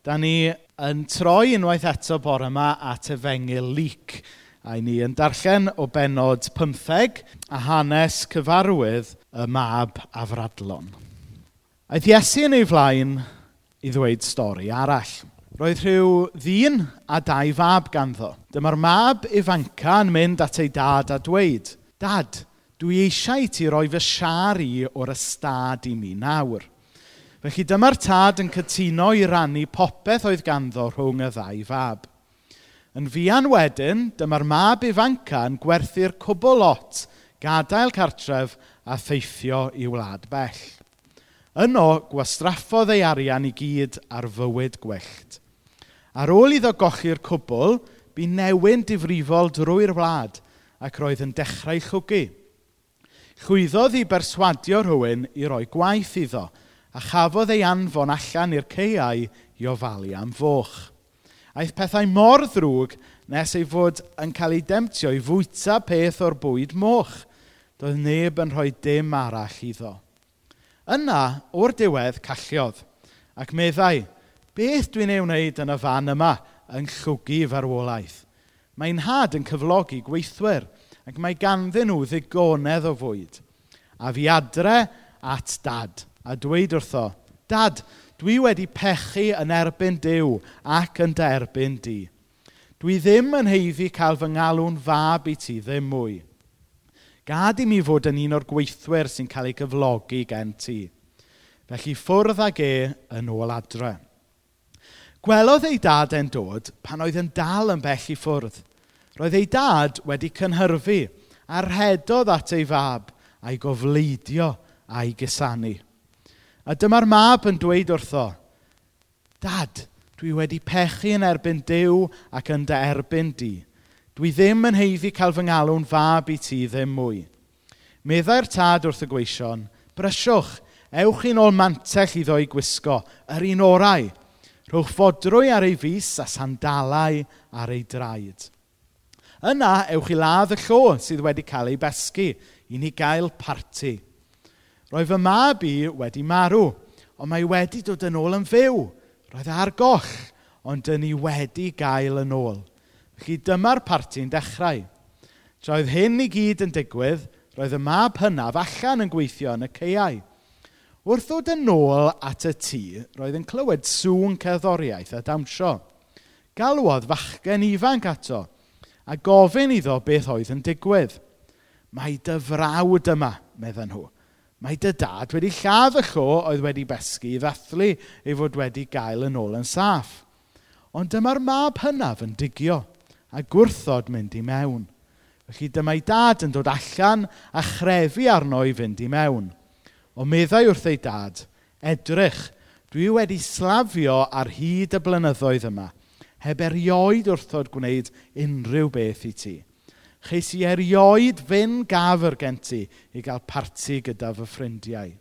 Da ni yn troi unwaith eto bore yma at efengil lyc. A ni yn darllen o benod 15 a hanes cyfarwydd y mab a fradlon. Aeth Iesu yn ei flaen i ddweud stori arall. Roedd rhyw ddyn a dau fab ganddo. Dyma'r mab ifanca yn mynd at ei dad a dweud, Dad, dwi eisiau ti roi fy siar i o'r ystad i mi nawr. Felly dyma'r tad yn cytuno i rannu popeth oedd ganddo rhwng y ddau fab. Yn fuan wedyn, dyma'r mab ifanca yn gwerthu'r cwbl lot, gadael cartref a theithio i wlad bell. Yno, gwastraffodd ei arian i gyd ar fywyd gwyllt. Ar ôl iddo gochi'r cwbl, bu newyn difrifol drwy'r wlad ac roedd yn dechrau chwgu. Chwyddodd i berswadio rhywun i roi gwaith iddo – a chafodd ei anfon allan i'r ceiau i ofalu am foch. Aeth pethau mor ddrwg nes ei fod yn cael ei demtio i fwyta peth o'r bwyd moch. Doedd neb yn rhoi dim arall iddo. Yna, o'r diwedd, calliodd ac meddai, beth dwi'n ei wneud yn y fan yma yn llwgu farwolaeth? Mae'n had yn cyflogi gweithwyr ac mae ganddyn nhw ddigonedd o fwyd. A fi adre at dad – a dweud wrtho, Dad, dwi wedi pechu yn erbyn Dyw ac yn derbyn di. Dwi ddim yn heiddi cael fy ngalw'n fab i ti ddim mwy. Gad i mi fod yn un o'r gweithwyr sy'n cael ei gyflogi gen ti. Felly ffwrdd ag e yn ôl adre. Gwelodd ei dad e'n dod pan oedd yn dal yn bell i ffwrdd. Roedd ei dad wedi cynhyrfu a rhedodd at ei fab a'i gofleidio a'i gusanu. A dyma'r mab yn dweud wrtho, Dad, dwi wedi pechu yn erbyn Dyw ac yn dy erbyn di. Dwi ddim yn heiddi cael fy ngalw'n fab i ti ddim mwy. Meddai'r tad wrth y gweision, brysiwch, ewch i'n ôl mantell iddo i gwisgo, yr un orau. Rhowch fodrwy ar ei fus a sandalau ar ei draed. Yna, ewch i ladd y llo sydd wedi cael ei besgu, i ni gael parti. Roedd fy mab i wedi marw, ond mae wedi dod yn ôl yn fyw. Roedd e ar goch, ond dyn ni wedi gael yn ôl. Felly dyma'r parti'n dechrau. Tra oedd hyn i gyd yn digwydd, roedd y mab hynaf allan yn gweithio yn y ceiau. Wrth ddod yn ôl at y tŷ, roedd yn clywed sŵn cerddoriaeth a dawnsio. Galwodd fachgen ifanc ato a gofyn iddo beth oedd yn digwydd. Mae dy frawd yma, meddyn nhw Mae dy dad wedi lladd y llo oedd wedi besgu i ddathlu ei fod wedi gael yn ôl yn saff. Ond dyma'r mab hynaf yn digio a gwrthod mynd i mewn. Felly dyma'i dad yn dod allan a chrefu arno i fynd i mewn. O meddai wrth ei dad, edrych, dwi wedi slafio ar hyd y blynyddoedd yma, heb erioed wrthod gwneud unrhyw beth i ti.' Cheis i erioed fyn gafr gen ti i gael parti gyda fy ffrindiau.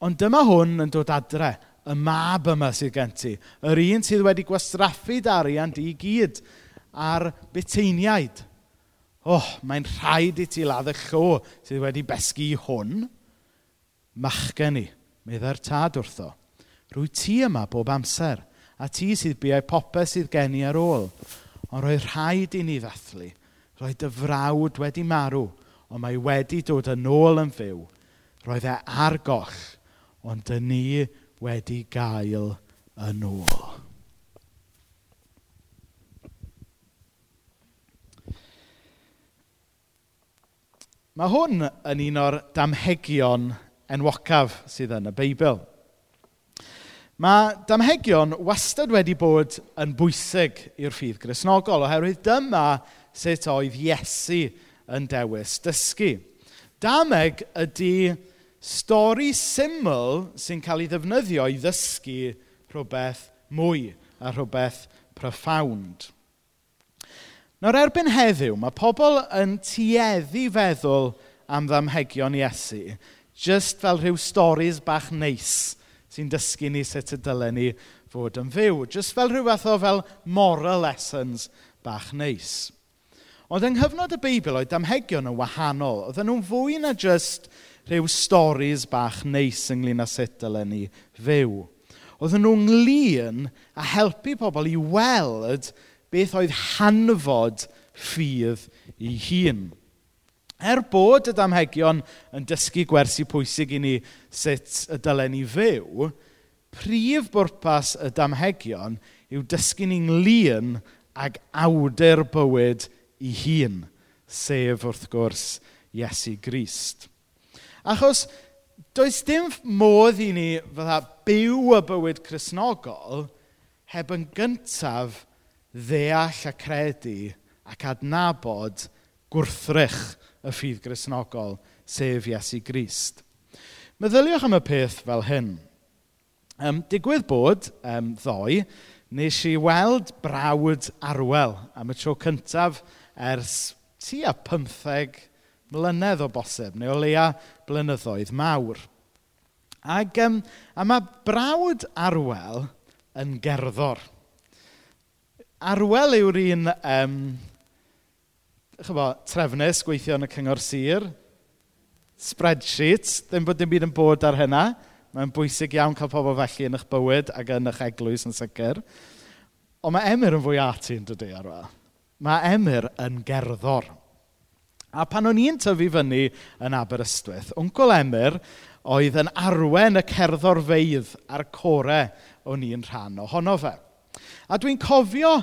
Ond dyma hwn yn dod adre, y mab yma sydd gen ti. Yr un sydd wedi gwastraffu dariant i gyd ar beteiniaid. Oh, mae'n rhaid i ti ladd y llo sydd wedi besgu hwn. Machgen i, meddai'r tad wrtho. Rwy ti yma bob amser, a ti sydd biau popeth sydd gen i ar ôl. Ond roedd rhaid i ni ddathlu. Roedd dy frawd wedi marw, ond mae wedi dod yn ôl yn fyw. Roedd e ar goll, ond dy ni wedi gael yn ôl. Mae hwn yn un o'r damhegion enwocaf sydd yn y Beibl. Mae damhegion wastad wedi bod yn bwysig i'r ffydd grisnogol oherwydd dyma sut oedd Iesu yn dewis dysgu. Dameg ydy stori syml sy'n cael ei ddefnyddio i ddysgu rhywbeth mwy a rhywbeth profound. Nawr erbyn heddiw, mae pobl yn tueddu feddwl am ddamhegion Iesu, just fel rhyw storis bach neis sy'n dysgu ni sut y dylen ni fod yn fyw. Just fel rhywbeth o fel moral lessons bach neis. Ond yng nghyfnod y Beibl oedd damhegion yn wahanol. Oedden nhw'n fwy na just rhyw storys bach neis ynglyn â sut dylen ni fyw. Oedden nhw'n glun a helpu pobl i weld beth oedd hanfod ffydd i hun. Er bod y damhegion yn dysgu gwersi pwysig i ni sut y dylen ni fyw, prif bwrpas y damhegion yw dysgu ni'n lun ag awdur bywyd i hun, sef wrth gwrs Iesu Grist. Achos does dim modd i ni fydda byw y bywyd chrysnogol heb yn gyntaf ddeall a credu ac adnabod gwrthrych y ffydd grisnogol, sef Iesu Grist. Meddyliwch am y peth fel hyn. Um, digwydd bod, um, ddoe, nes i weld brawd arwel am y tro cyntaf ers tua 15 mlynedd o bosib, neu o leia blynyddoedd mawr. Ac, um, a mae brawd arwel yn gerddor. Arwel yw'r un um, chyfo, trefnus gweithio yn y cyngor sir, spreadsheets, ddim bod dim byd yn bod ar hynna. Mae'n bwysig iawn cael pobl felly yn eich bywyd ac yn eich eglwys yn sicr. Ond mae Emyr yn fwy ati yn dydy ar fel. Mae Emyr yn gerddor. A pan o'n i'n tyfu fyny yn Aberystwyth, Wncol Emyr oedd yn arwen y cerddorfeidd a'r core o'n i'n rhan ohono fe. A dwi'n cofio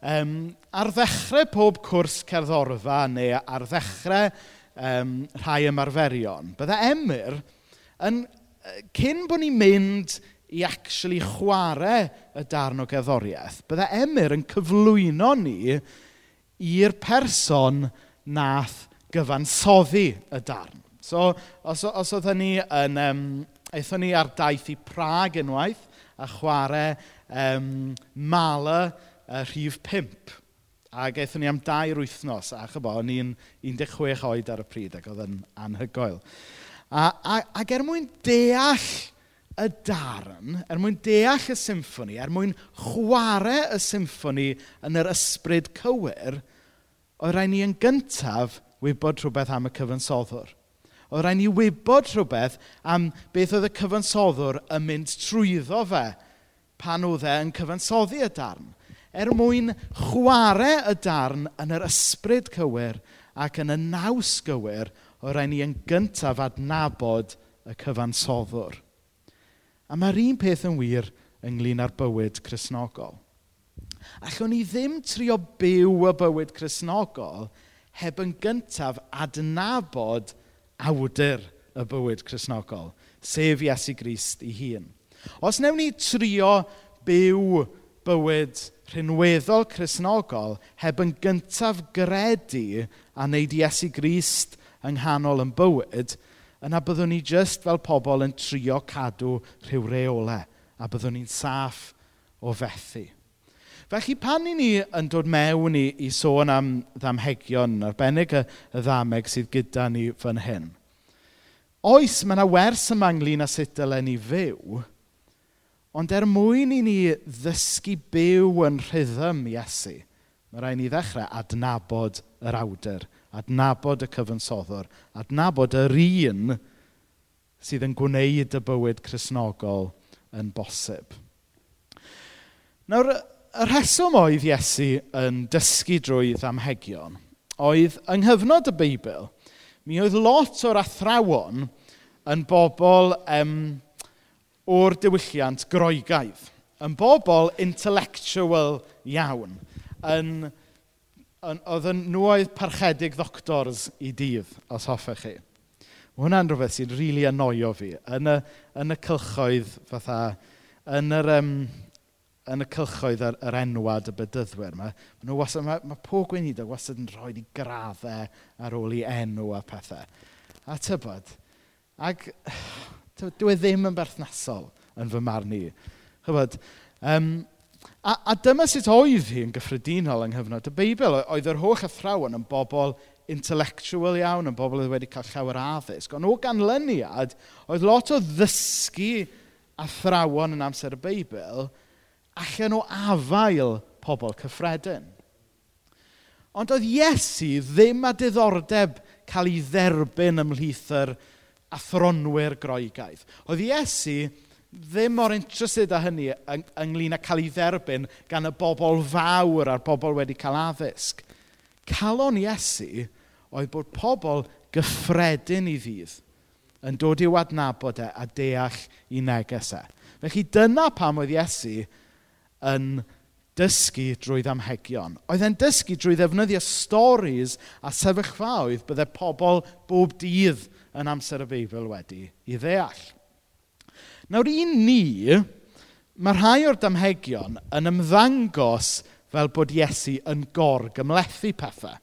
Um, ar ddechrau pob cwrs cerddorfa neu ar ddechrau um, rhai ymarferion, bydde Emyr yn, cyn bod ni'n mynd i actually chwarae y darn o gerddoriaeth, bydde Emyr yn cyflwyno ni i'r person nath gyfansoddi y darn. So, os, os oedden ni yn... Um, eithon ni ar daith i Prag unwaith a chwarae um, Mala uh, rhif 5. A gaethon ni am dair wythnos, a chybo, o'n i'n 16 oed ar y pryd ac oedd yn anhygoel. A, a, ac er mwyn deall y darn, er mwyn deall y symffoni, er mwyn chwarae y symffoni yn yr ysbryd cywir, oedd rhaid ni yn gyntaf wybod rhywbeth am y cyfansoddwr. Oedd rhaid ni wybod rhywbeth am beth oedd y cyfansoddwr yn mynd trwyddo fe pan oedd e yn cyfansoddi y darn er mwyn chwarae y darn yn yr ysbryd cywir ac yn y naws gywir o rai ni yn gyntaf adnabod y cyfansoddwr. A mae'r un peth yn wir ynglyn â'r bywyd chrysnogol. Allwn ni ddim trio byw y bywyd chrysnogol heb yn gyntaf adnabod awdur y bywyd chrysnogol, sef Iesu Grist ei hun. Os newn ni trio byw bywyd rhinweddol chrysnogol heb yn gyntaf gredu a wneud Iesu Grist yng nghanol yn bywyd, yna byddwn ni jyst fel pobl yn trio cadw rhyw reolau a byddwn ni'n saff o fethu. Felly pan i ni yn dod mewn i, i sôn am ddamhegion, arbennig y, y ddameg sydd gyda ni fan hyn, oes mae yna wers yma ynglyn â sut dylen ni fyw, Ond er mwyn i ni ddysgu byw yn rhythm Iesu, mae rhaid ni ddechrau adnabod yr awdur, adnabod y cyfansoddwr, adnabod yr un sydd yn gwneud y bywyd chrysnogol yn bosib. Nawr, y rheswm oedd Iesu yn dysgu drwy ddamhegion oedd yng nghyfnod y Beibl, mi oedd lot o'r athrawon yn bobl um, o'r diwylliant groegaidd. Yn bobl intellectual iawn. Yn, yn, oedd yn nhw oedd parchedig ddoctors i dydd, os hoffech chi. Mae hwnna'n rhywbeth sy'n rili really anoio fi. Yn y, yn y cylchoedd fatha, yn, yr, um, yn y cylchoedd yr, yr enwad y bydyddwyr yma, mae, wastad, mae, mae pob gweinidog wastad yn rhoi i graddau ar ôl i enw a pethau. A tybod, ac Dyw e ddim yn berthnasol yn fy marn i. Chybod, um, a, a dyma sut oedd hi yn gyffredinol yng nghyfnod y Beibl. Oedd yr holl athrawon yn bobl intellectual iawn, yn bobl oedd wedi cael llawer addysg. Ond o ganlyniad, oedd lot o ddysgu athrawon yn amser y Beibl allan o afael pobl cyffredin. Ond oedd Iesu ddim a diddordeb cael ei dderbyn ymhlith yr a thronwyr groegaidd. Oedd Iesu ddim mor interested â hynny yng, ynglyn â cael ei dderbyn gan y bobl fawr a'r bobl wedi cael addysg. Calon Iesu oedd bod pobl gyffredin i ddydd yn dod i'w adnabod e a deall i neges e. Felly dyna pam oedd Iesu yn dysgu drwy ddamhegion. Oedd e'n dysgu drwy ddefnyddio storis a sefyllfaoedd byddai pobl bob dydd yn yn amser y Beibl wedi i ddeall. Nawr i ni, mae rhai o'r damhegion yn ymddangos fel bod Iesu yn gorgymlethu pethau.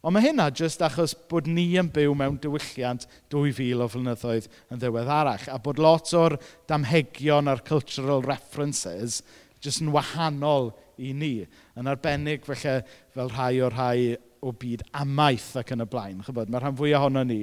Ond mae hynna jyst achos bod ni yn byw mewn diwylliant 2000 o flynyddoedd yn ddiweddarach, a bod lot o'r damhegion a'r cultural references jyst yn wahanol i ni, yn arbennig felly fel rhai o'r rhai o byd amaeth ac yn y blaen. Chybod, mae rhan fwy ohono ni.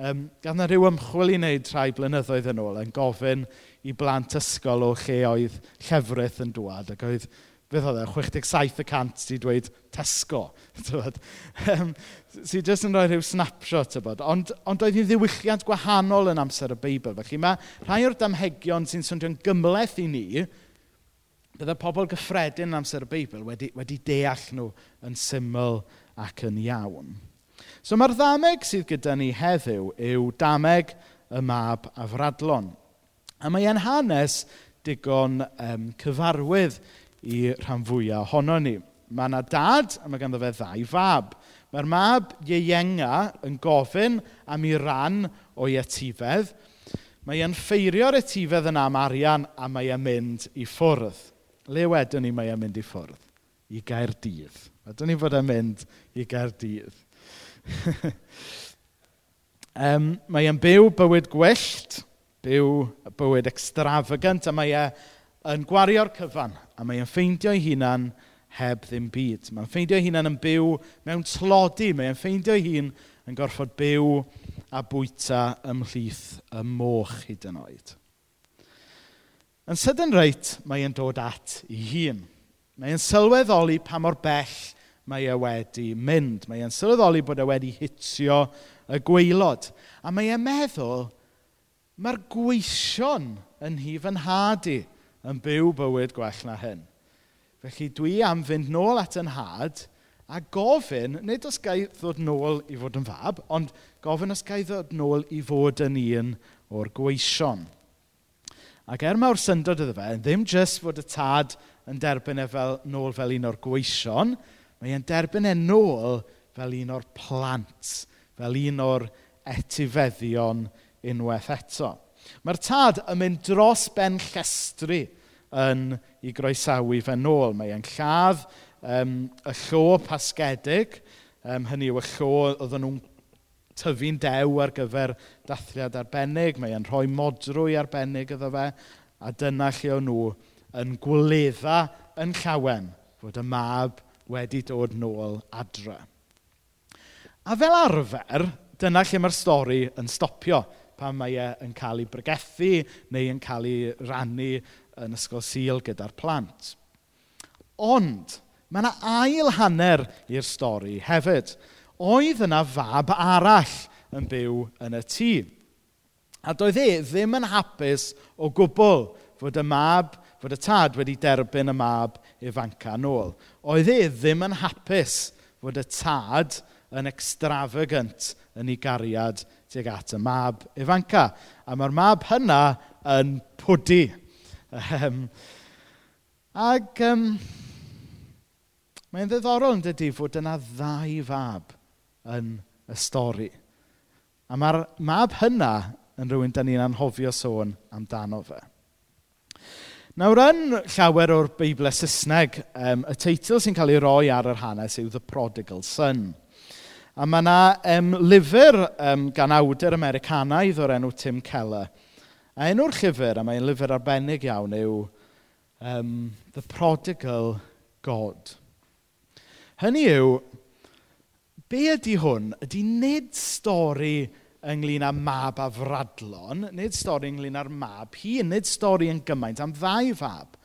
Um, gan na rhyw ymchwil i wneud rhai blynyddoedd yn ôl yn gofyn i blant ysgol o lle oedd llefrith yn dwad ac oedd beth oedd e, 67% sy'n dweud Tesco. um, sy'n jyst yn rhoi rhyw snapshot, tybod. Ond, ond oedd hi'n ddiwylliant gwahanol yn amser y Beibl. Felly mae rhai o'r damhegion sy'n swnio'n gymleth i ni, byddai pobl gyffredin yn amser y Beibl wedi, wedi deall nhw yn syml ac yn iawn. So mae'r ddameg sydd gyda ni heddiw yw dameg y mab a fradlon. A mae e'n hanes digon um, cyfarwydd i rhan fwyaf ohono ni. Mae yna dad a mae ganddo fe ddau fab. Mae'r mab ieienga yn gofyn am ei ran o'i etifedd. Mae e'n ffeirio'r etifedd yn am arian a mae e'n mynd i ffwrdd. Le wedyn ni mae e'n mynd i ffwrdd? I Gaerdydd. A dyn ni fod yn mynd i Gaerdydd. um, mae e'n byw bywyd gwyllt, byw bywyd extravagant, a mae e'n gwario'r cyfan, a mae e'n ffeindio'i hunan heb ddim byd. Mae'n ffeindio ei hunan yn byw mewn tlodi, Mae'n ffeindio ei hun yn gorfod byw a bwyta ymhlith y moch hyd yn oed. Yn sydyn reit, mae'n dod at ei hun. Mae'n sylweddoli pa mor bell mae e wedi mynd. Mae'n sylweddoli bod e wedi hitio y gweilod. A mae e'n meddwl, mae'r gweision yn hif yn had i yn byw bywyd gwell na hyn. Felly dwi am fynd nôl at yn had a gofyn, nid os gai ddod nôl i fod yn fab, ond gofyn os gai ddod nôl i fod yn un o'r gweision. Ac er mawr syndod iddo fe, ddim jyst fod y tad yn derbyn e fel, nôl fel un o'r gweision, mae e'n derbyn e nôl fel un o'r plant, fel un o'r etifeddion unwaith eto. Mae'r tad yn mynd dros ben llestri yn ei groesawu fe nôl. Mae e'n lladd um, y llo pasgedig, um, hynny yw y llo oedden nhw'n tyfu'n dew ar gyfer dathliad arbennig, mae e'n rhoi modrwy arbennig iddo fe, a dyna lle o'n nhw yn gwledda yn llawen fod y mab wedi dod nôl adre. A fel arfer, dyna lle mae'r stori yn stopio pan mae e yn cael ei bregethu neu yn cael ei rannu yn ysgol sil gyda'r plant. Ond, mae yna ail hanner i'r stori hefyd. Oedd yna fab arall yn byw yn y tŷ. A doedd e ddim yn hapus o gwbl fod y mab fod y tad wedi derbyn y mab ifanca nôl. Oedd e ddim yn hapus fod y tad yn extravagant yn ei gariad tuag at y mab ifanca. A mae'r mab hynna yn pwdi. Um, ac um, mae'n ddiddorol yn dydy fod yna ddau fab yn y stori. A mae'r mab hynna yn rhywun da ni'n anhofio sôn amdano fe. Nawr, yn llawer o'r Beiblau e Saesneg, um, y teitl sy'n cael ei roi ar yr hanes yw The Prodigal Son. A mae yna um, lyfr um, gan awdur Americanaidd o'r enw Tim Keller. A enw'r llyfr, a mae'n lyfr arbennig iawn, yw um, The Prodigal God. Hynny yw, be ydy hwn? Ydy nid stori ynglyn â mab a fradlon, nid stori ynglyn â'r mab hi, nid stori yn gymaint am ddau fab,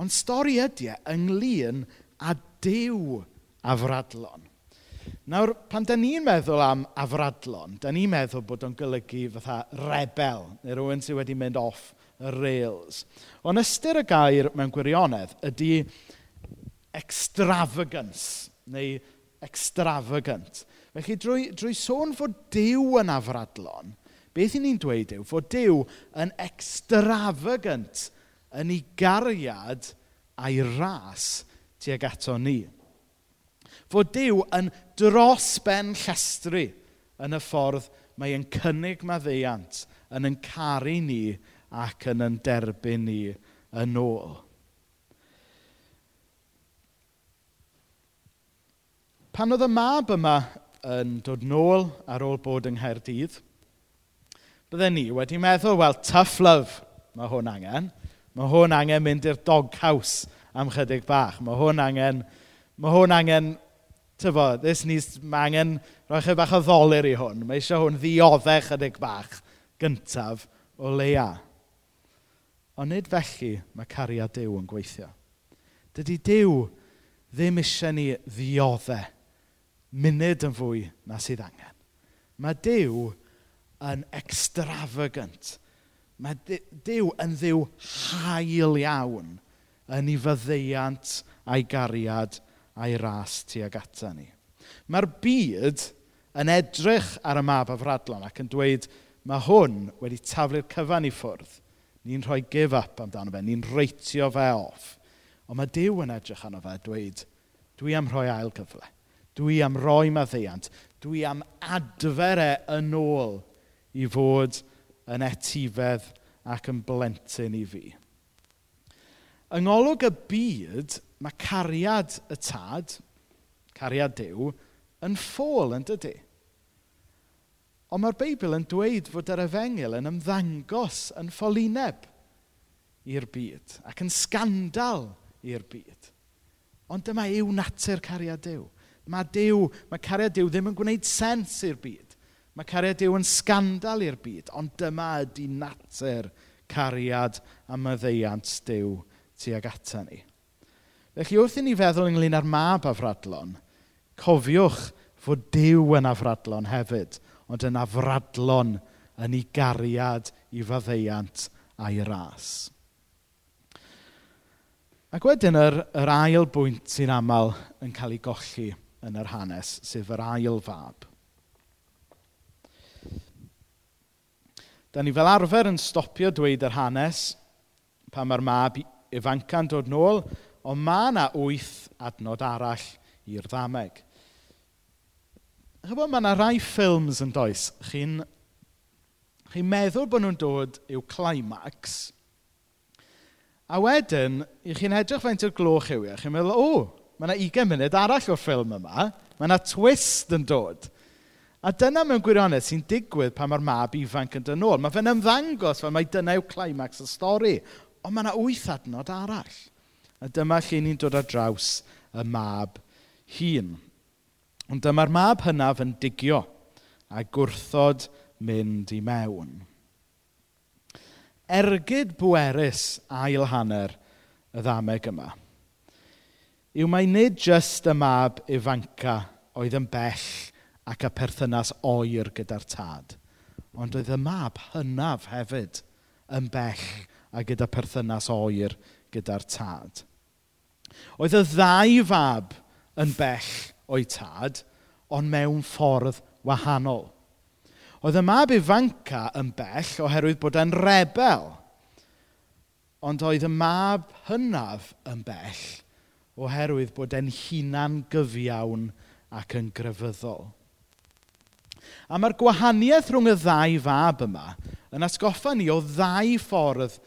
ond stori ydy e ynglyn â dew a fradlon. Nawr, pan da ni'n meddwl am afradlon, da ni'n meddwl bod o'n golygu fatha rebel, neu rhywun sydd wedi mynd off y rails. Ond ystyr y gair mewn gwirionedd ydy extravagance, neu extravagant. Felly drwy, drwy sôn fod Dyw yn afradlon, beth i ni'n dweud yw fod Dyw yn extravagant yn ei gariad a'i ras tuag ato ni. Fod Dyw yn dros ben llestri yn y ffordd mae e'n cynnig maddeiant yn yn caru ni ac yn yn derbyn ni yn ôl. Pan oedd y mab yma yn dod nôl ar ôl bod yng Nghaerdydd, bydden ni wedi meddwl, wel, tough love mae hwn angen. Mae hwn angen mynd i'r doghouse am chydig bach. Mae hwn angen, mae hwn angen, tyfo, this needs, mae angen rhoi chi bach o ddolir i hwn. Mae eisiau hwn ddioddau chydig bach gyntaf o leia. Ond nid felly mae cariad Dyw yn gweithio. Dydy Dyw ddim eisiau ni ddioddau munud yn fwy na sydd angen. Mae Dyw yn extravagant. Mae Dyw yn ddiw hael iawn yn ei fyddeiant a'i gariad a'i ras tuag ata ni. Mae'r byd yn edrych ar y mab afradlon ac yn dweud mae hwn wedi taflu'r cyfan i ffwrdd. Ni'n rhoi give up amdano fe, ni'n reitio fe off. Ond mae Dyw yn edrych arno fe dweud, dwi am rhoi ail gyfle. Dwi am roi maddeiant. Dwi am adfer e yn ôl i fod yn etifedd ac yn blentyn i fi. Yng ngolwg y byd, mae cariad y tad, cariad Dyw, yn ffôl yn dydy. Ond mae'r Beibl yn dweud fod yr efengil yn ymddangos yn ffolineb i'r byd ac yn sgandal i'r byd. Ond dyma yw natur cariad Dyw. Mae Dyw, mae cariad Dyw ddim yn gwneud sens i'r byd. Mae cariad Dyw yn sgandal i'r byd, ond dyma ydy natur cariad a myddeiant Dyw tuag ata ni. Felly wrth i ni feddwl ynglyn â'r mab afradlon, cofiwch fod Dyw yn afradlon hefyd, ond yn afradlon yn ei gariad i faddeiant a'i ras. Ac wedyn yr, yr ail bwynt sy'n aml yn cael ei golli yn yr hanes, sef yr ail fab. Da ni fel arfer yn stopio dweud yr hanes pan mae'r mab ifanca'n dod nôl, ond mae yna wyth adnod arall i'r ddameg. Chybod, mae yna rai ffilms yn does. Chi'n chi meddwl bod nhw'n dod i'w climax, a wedyn, i chi'n edrych faint o'r gloch yw, a chi'n meddwl, o, Mae yna 20 munud arall o'r ffilm yma. Mae yna twist yn dod. A dyna mewn gwirionedd sy'n digwydd pan mae'r mab ifanc yn dyn ôl. Mae fe'n ymddangos fel mae dyna yw climax y stori. Ond mae yna wyth adnod arall. A dyma lle ni'n dod ar draws y mab hun. Ond dyma'r mab hynaf yn digio a gwrthod mynd i mewn. Ergyd bwerus ail hanner y ddameg yma yw mai nid jyst y mab Ifanca oedd yn bell ac y perthynas oer gyda'r tad, ond oedd y mab hynaf hefyd yn bell a gyda perthynas oer gyda'r tad. Oedd y ddau fab yn bell o'i tad, ond mewn ffordd wahanol. Oedd y mab ifanca yn bell oherwydd bod e'n rebel, ond oedd y mab hynaf yn bell oherwydd bod e'n hunan gyfiawn ac yn grefyddol. A mae'r gwahaniaeth rhwng y ddau fab yma yn atgoffa ni o ddau ffordd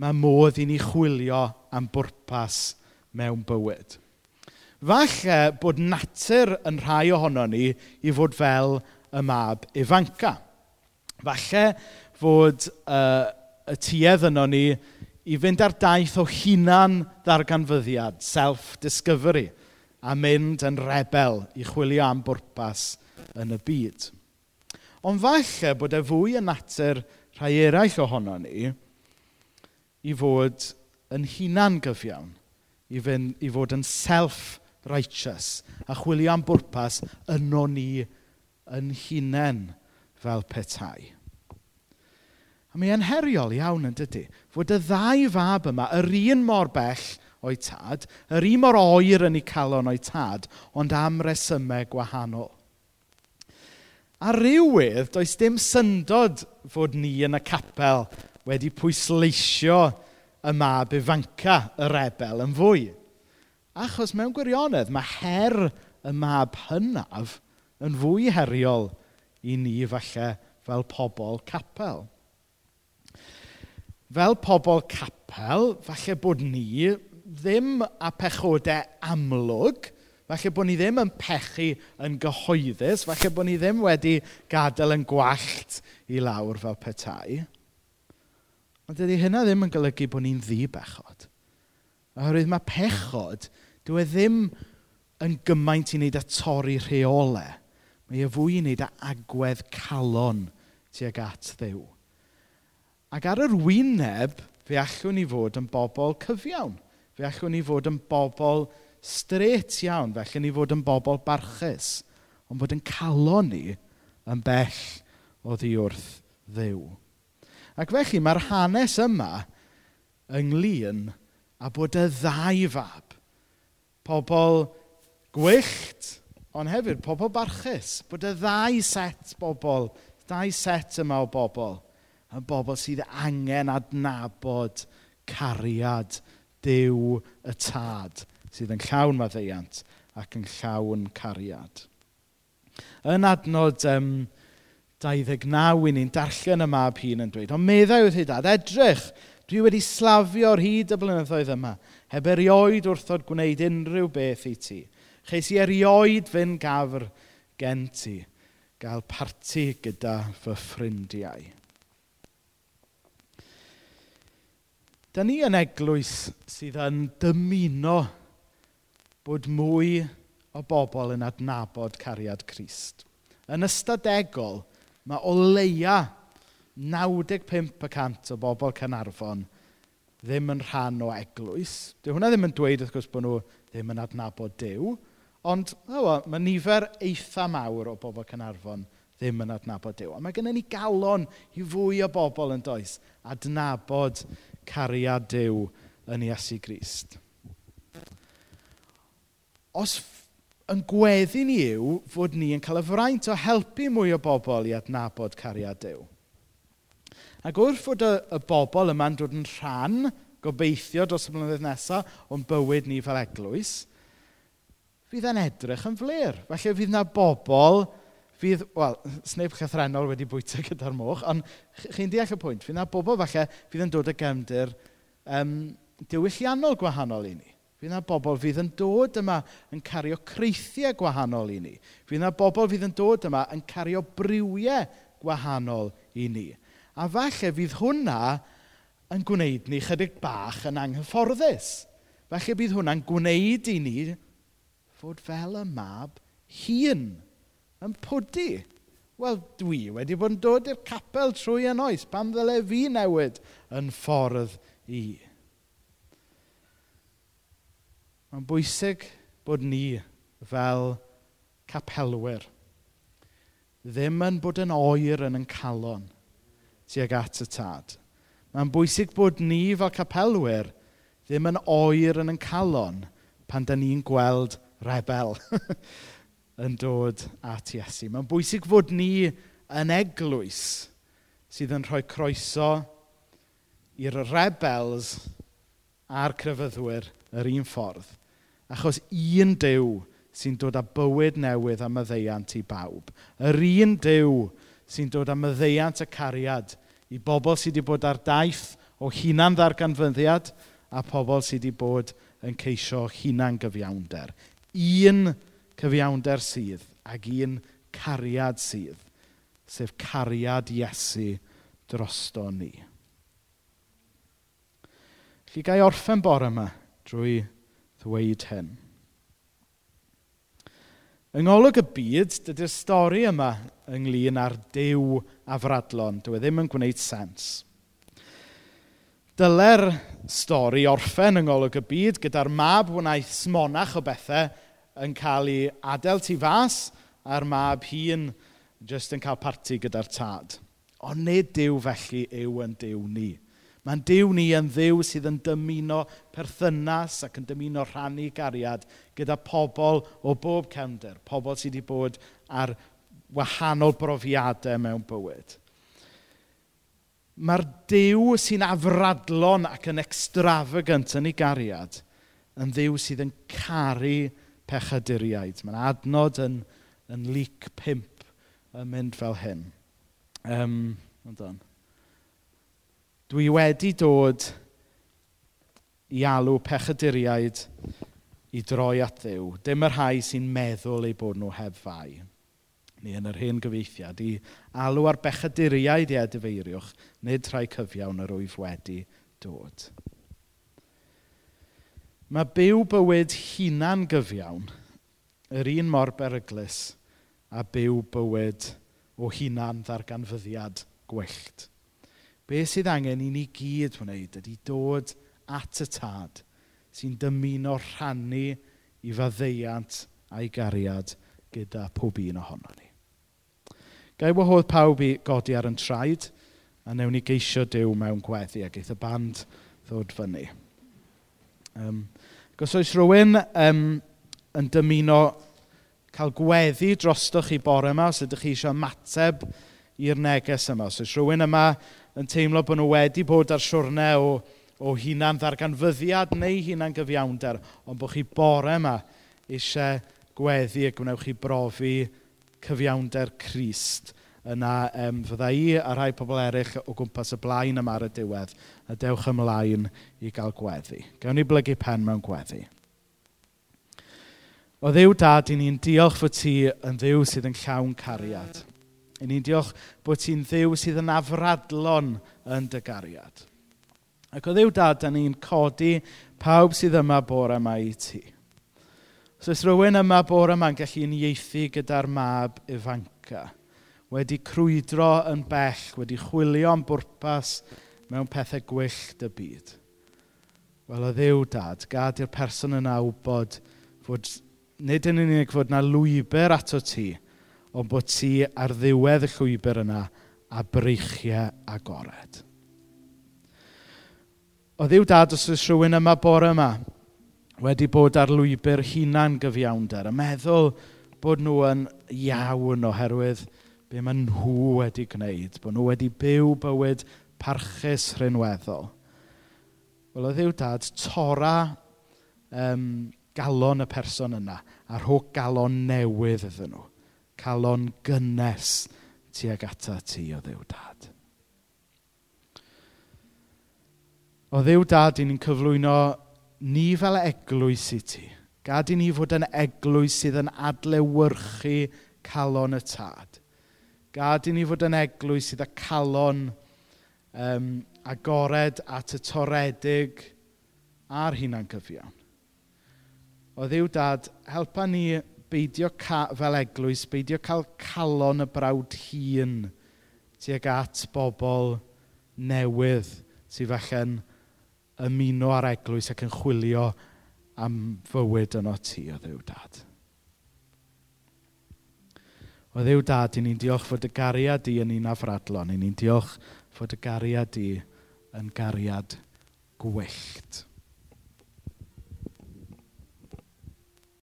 mae modd i ni chwilio am bwrpas mewn bywyd. Falle bod natur yn rhai ohono ni i fod fel y mab ifanca. Falle fod uh, y tuedd yno ni i fynd ar daith o hunan ddarganfyddiad, self-discovery, a mynd yn rebel i chwilio am bwrpas yn y byd. Ond falle bod e fwy yn natur rhai eraill ohono ni i fod yn hunan gyfiawn, i, fynd, i fod yn self-righteous, a chwilio am bwrpas yno ni yn hunain fel petai. A mae e'n heriol iawn yn dydy. Fod y ddau fab yma, yr un mor bell o'i tad, yr un mor oer yn ei calon o'i tad, ond am resymau gwahanol. A rywydd, does dim syndod fod ni yn y capel wedi pwysleisio y mab ifanca y rebel yn fwy. Achos mewn gwirionedd, mae her y mab hynaf yn fwy heriol i ni falle fel pobl capel fel pobl capel, falle bod ni ddim a pechodau amlwg, falle bod ni ddim yn pechu yn gyhoeddus, falle bod ni ddim wedi gadael yn gwallt i lawr fel petai. Ond dydy hynna ddim yn golygu bod ni'n ddi bechod. Oherwydd mae pechod, dyw e ddim yn gymaint i wneud â torri rheolau. Mae e fwy i wneud â agwedd calon tuag at ddew. Ac ar yr wyneb, fe allwn ni fod yn bobl cyfiawn. Fe allwn ni fod yn bobl stret iawn. Fe allwn ni fod yn bobl barchus. Ond bod yn calon ni yn bell o ddiwrth ddew. Ac felly mae'r hanes yma ynglyn a bod y ddau fab. Pobl gwyllt, ond hefyd pobl barchus. Bod y ddau set bobl, ddau set yma o bobl yn bobl sydd angen adnabod cariad dew y Tad, sydd yn llawn maddeiant ac yn llawn cariad. Yn adnod um, 29, ni'n darllen y mab hun yn dweud, ond meddai wrth ei dad, edrych, dwi wedi slafio ar hyd y blynyddoedd yma, heb erioed wrthod gwneud unrhyw beth i ti. Cheis i erioed fy'n gafr gen ti, gael parti gyda fy ffrindiau. Da ni yn eglwys sydd yn dymuno bod mwy o bobl yn adnabod cariad Crist. Yn ystadegol, mae o leia 95% o bobl Canarfon ddim yn rhan o eglwys. Dyw hwnna ddim yn dweud, wrth gwrs, bod nhw ddim yn adnabod Dyw, ond o, mae nifer eitha mawr o bobl Canarfon ddim yn adnabod Dyw. A mae gennym ni galon i fwy o bobl yn does adnabod cariad Dyw yn Iesu Grist. Os yn gweddi ni yw fod ni yn cael y fraint o helpu mwy o bobl i adnabod cariad Dyw. Ac wrth fod y, y bobl yma'n dod yn rhan, gobeithio dros y blynyddoedd nesaf, o'n bywyd ni fel eglwys, fydd e'n edrych yn flir. Felly fydd yna bobl fydd, wel, sneb chythrenol wedi bwyta gyda'r moch, ond chi'n deall y pwynt, fydd na bobl falle fydd yn dod y gefndir um, diwylliannol gwahanol i ni. Fydd na bobl fydd yn dod yma yn cario creithiau gwahanol i ni. Fydd na bobl fydd yn dod yma yn cario briwiau gwahanol i ni. A falle fydd hwnna yn gwneud ni chydig bach yn anghyfforddus. Falle bydd hwnna'n gwneud i ni fod fel y mab hun yn pwdi. Wel, dwi wedi bod yn dod i'r capel trwy yn oes. Pam ddyle fi newid yn ffordd i? Mae'n bwysig bod ni fel capelwyr ddim yn bod yn oer yn yn calon tuag at y tad. Mae'n bwysig bod ni fel capelwyr ddim yn oer yn yn calon pan da ni'n gweld rebel yn dod at Iesu. Mae'n bwysig fod ni yn eglwys sydd yn rhoi croeso i'r rebels a'r crefyddwyr yr un ffordd. Achos un dew sy'n dod â bywyd newydd am myddeiant i bawb. Yr un dew sy'n dod â myddeiant y cariad i bobl sydd wedi bod ar daith o hunan ddarganfyddiad a pobl sydd wedi bod yn ceisio hunan gyfiawnder. Un cyfiawnder sydd ac un cariad sydd, sef cariad Iesu drosto ni. Felly gai orffen bore yma drwy ddweud hyn. Yng ngolwg y byd, dydy'r stori yma ynglyn â'r dew a fradlon. Dyw e ddim yn gwneud sens. Dyle'r stori orffen yng ngolwg y byd gyda'r mab wnaeth smonach o bethau yn cael ei adael tu fas a'r mab hun jyst yn cael parti gyda'r tad. Ond nid Dyw felly yw yn Dyw ni. Mae'n Dyw ni yn ddiw sydd yn dymuno perthynas ac yn dymuno rhannu gariad gyda pobl o bob cefnder, pobl sydd wedi bod ar wahanol brofiadau mewn bywyd. Mae'r Dyw sy'n afradlon ac yn extravagant yn ei gariad yn ddiw sydd yn caru pechaduriaid. Mae'n adnod yn, yn leak pimp yn mynd fel hyn. Um. Dwi wedi dod i alw pechaduriaid i droi at ddiw. Dim yr rhai sy'n meddwl eu bod nhw heb fai. Ni yn yr hen gyfeithiad, i alw ar bechaduriaid i edifeiriwch, nid rhai cyfiawn yr wyf wedi dod. Mae byw bywyd hunan gyfiawn yr un mor beryglus a byw bywyd o hunan ddarganfyddiad gwyllt. Be sydd angen i ni gyd wneud ydy dod at y tad sy'n dymuno rhannu i faddeiant a'i gariad gyda pob un ohono ni. Gai wahodd pawb i godi ar yn traed a newn ni geisio dew mewn gweddi ac eith y band ddod fyny. Um, Gos oes rhywun um, yn dymuno cael gweddi drostoch chi bore yma, os ydych chi eisiau mateb i'r neges yma. Os oes rhywun yma yn teimlo bod nhw wedi bod ar siwrne o, o hunan ddarganfyddiad neu hunan gyfiawnder, ond bod chi bore yma eisiau gweddi a gwnewch chi brofi cyfiawnder Christ yna um, fydda i a rhai pobl eraill o gwmpas y blaen yma ar y diwedd a dewch ymlaen i gael gweddi. Gawn ni blygu pen mewn gweddi. O ddiw dad, i ni'n diolch fod ti yn ddiw sydd yn llawn cariad. I ni'n diolch bod ti'n ddiw sydd yn afradlon yn dy gariad. Ac o ddiw dad, da ni'n codi pawb sydd yma bore yma i ti. Os oes rhywun yma bore yma'n gallu unieithu gyda'r mab Ifanca, wedi crwydro yn bell, wedi chwilio am bwrpas mewn pethau gwyllt y byd. Wel, o ddew dad, gad i'r person yna wybod fod nid yn unig fod na lwybr ato ti, ond bod ti ar ddiwedd y llwybr yna a breichiau agored. O ddiw dad, os oes rhywun yma bore yma wedi bod ar lwybr hunan gyfiawnder, a meddwl bod nhw yn iawn oherwydd be maen nhw wedi gwneud, bod nhw wedi byw bywyd parchus rhinweddol. Wel, oedd yw dad tora um, galon y person yna, a'r holl galon newydd iddyn nhw. Calon gynnes tuag ata ti o ddiw dad. O ddiw dad, ni'n cyflwyno ni fel eglwys i ti. Gad i ni fod yn eglwys sydd yn adlewyrchu calon y tad Gad i ni fod yn eglwys sydd â calon um, agored at y toredig a'r hunan cyfiawn. O ddiw dad, helpa ni beidio ca, fel eglwys, beidio cael calon y brawd hun tuag at bobl newydd sydd falle'n ymuno ar eglwys ac yn chwilio am fywyd yno ti o ddiw dad. O ddiw dad, i ni'n diolch fod y gariad di yn un afradlon. I ni'n diolch fod y gariad di yn gariad gwyllt.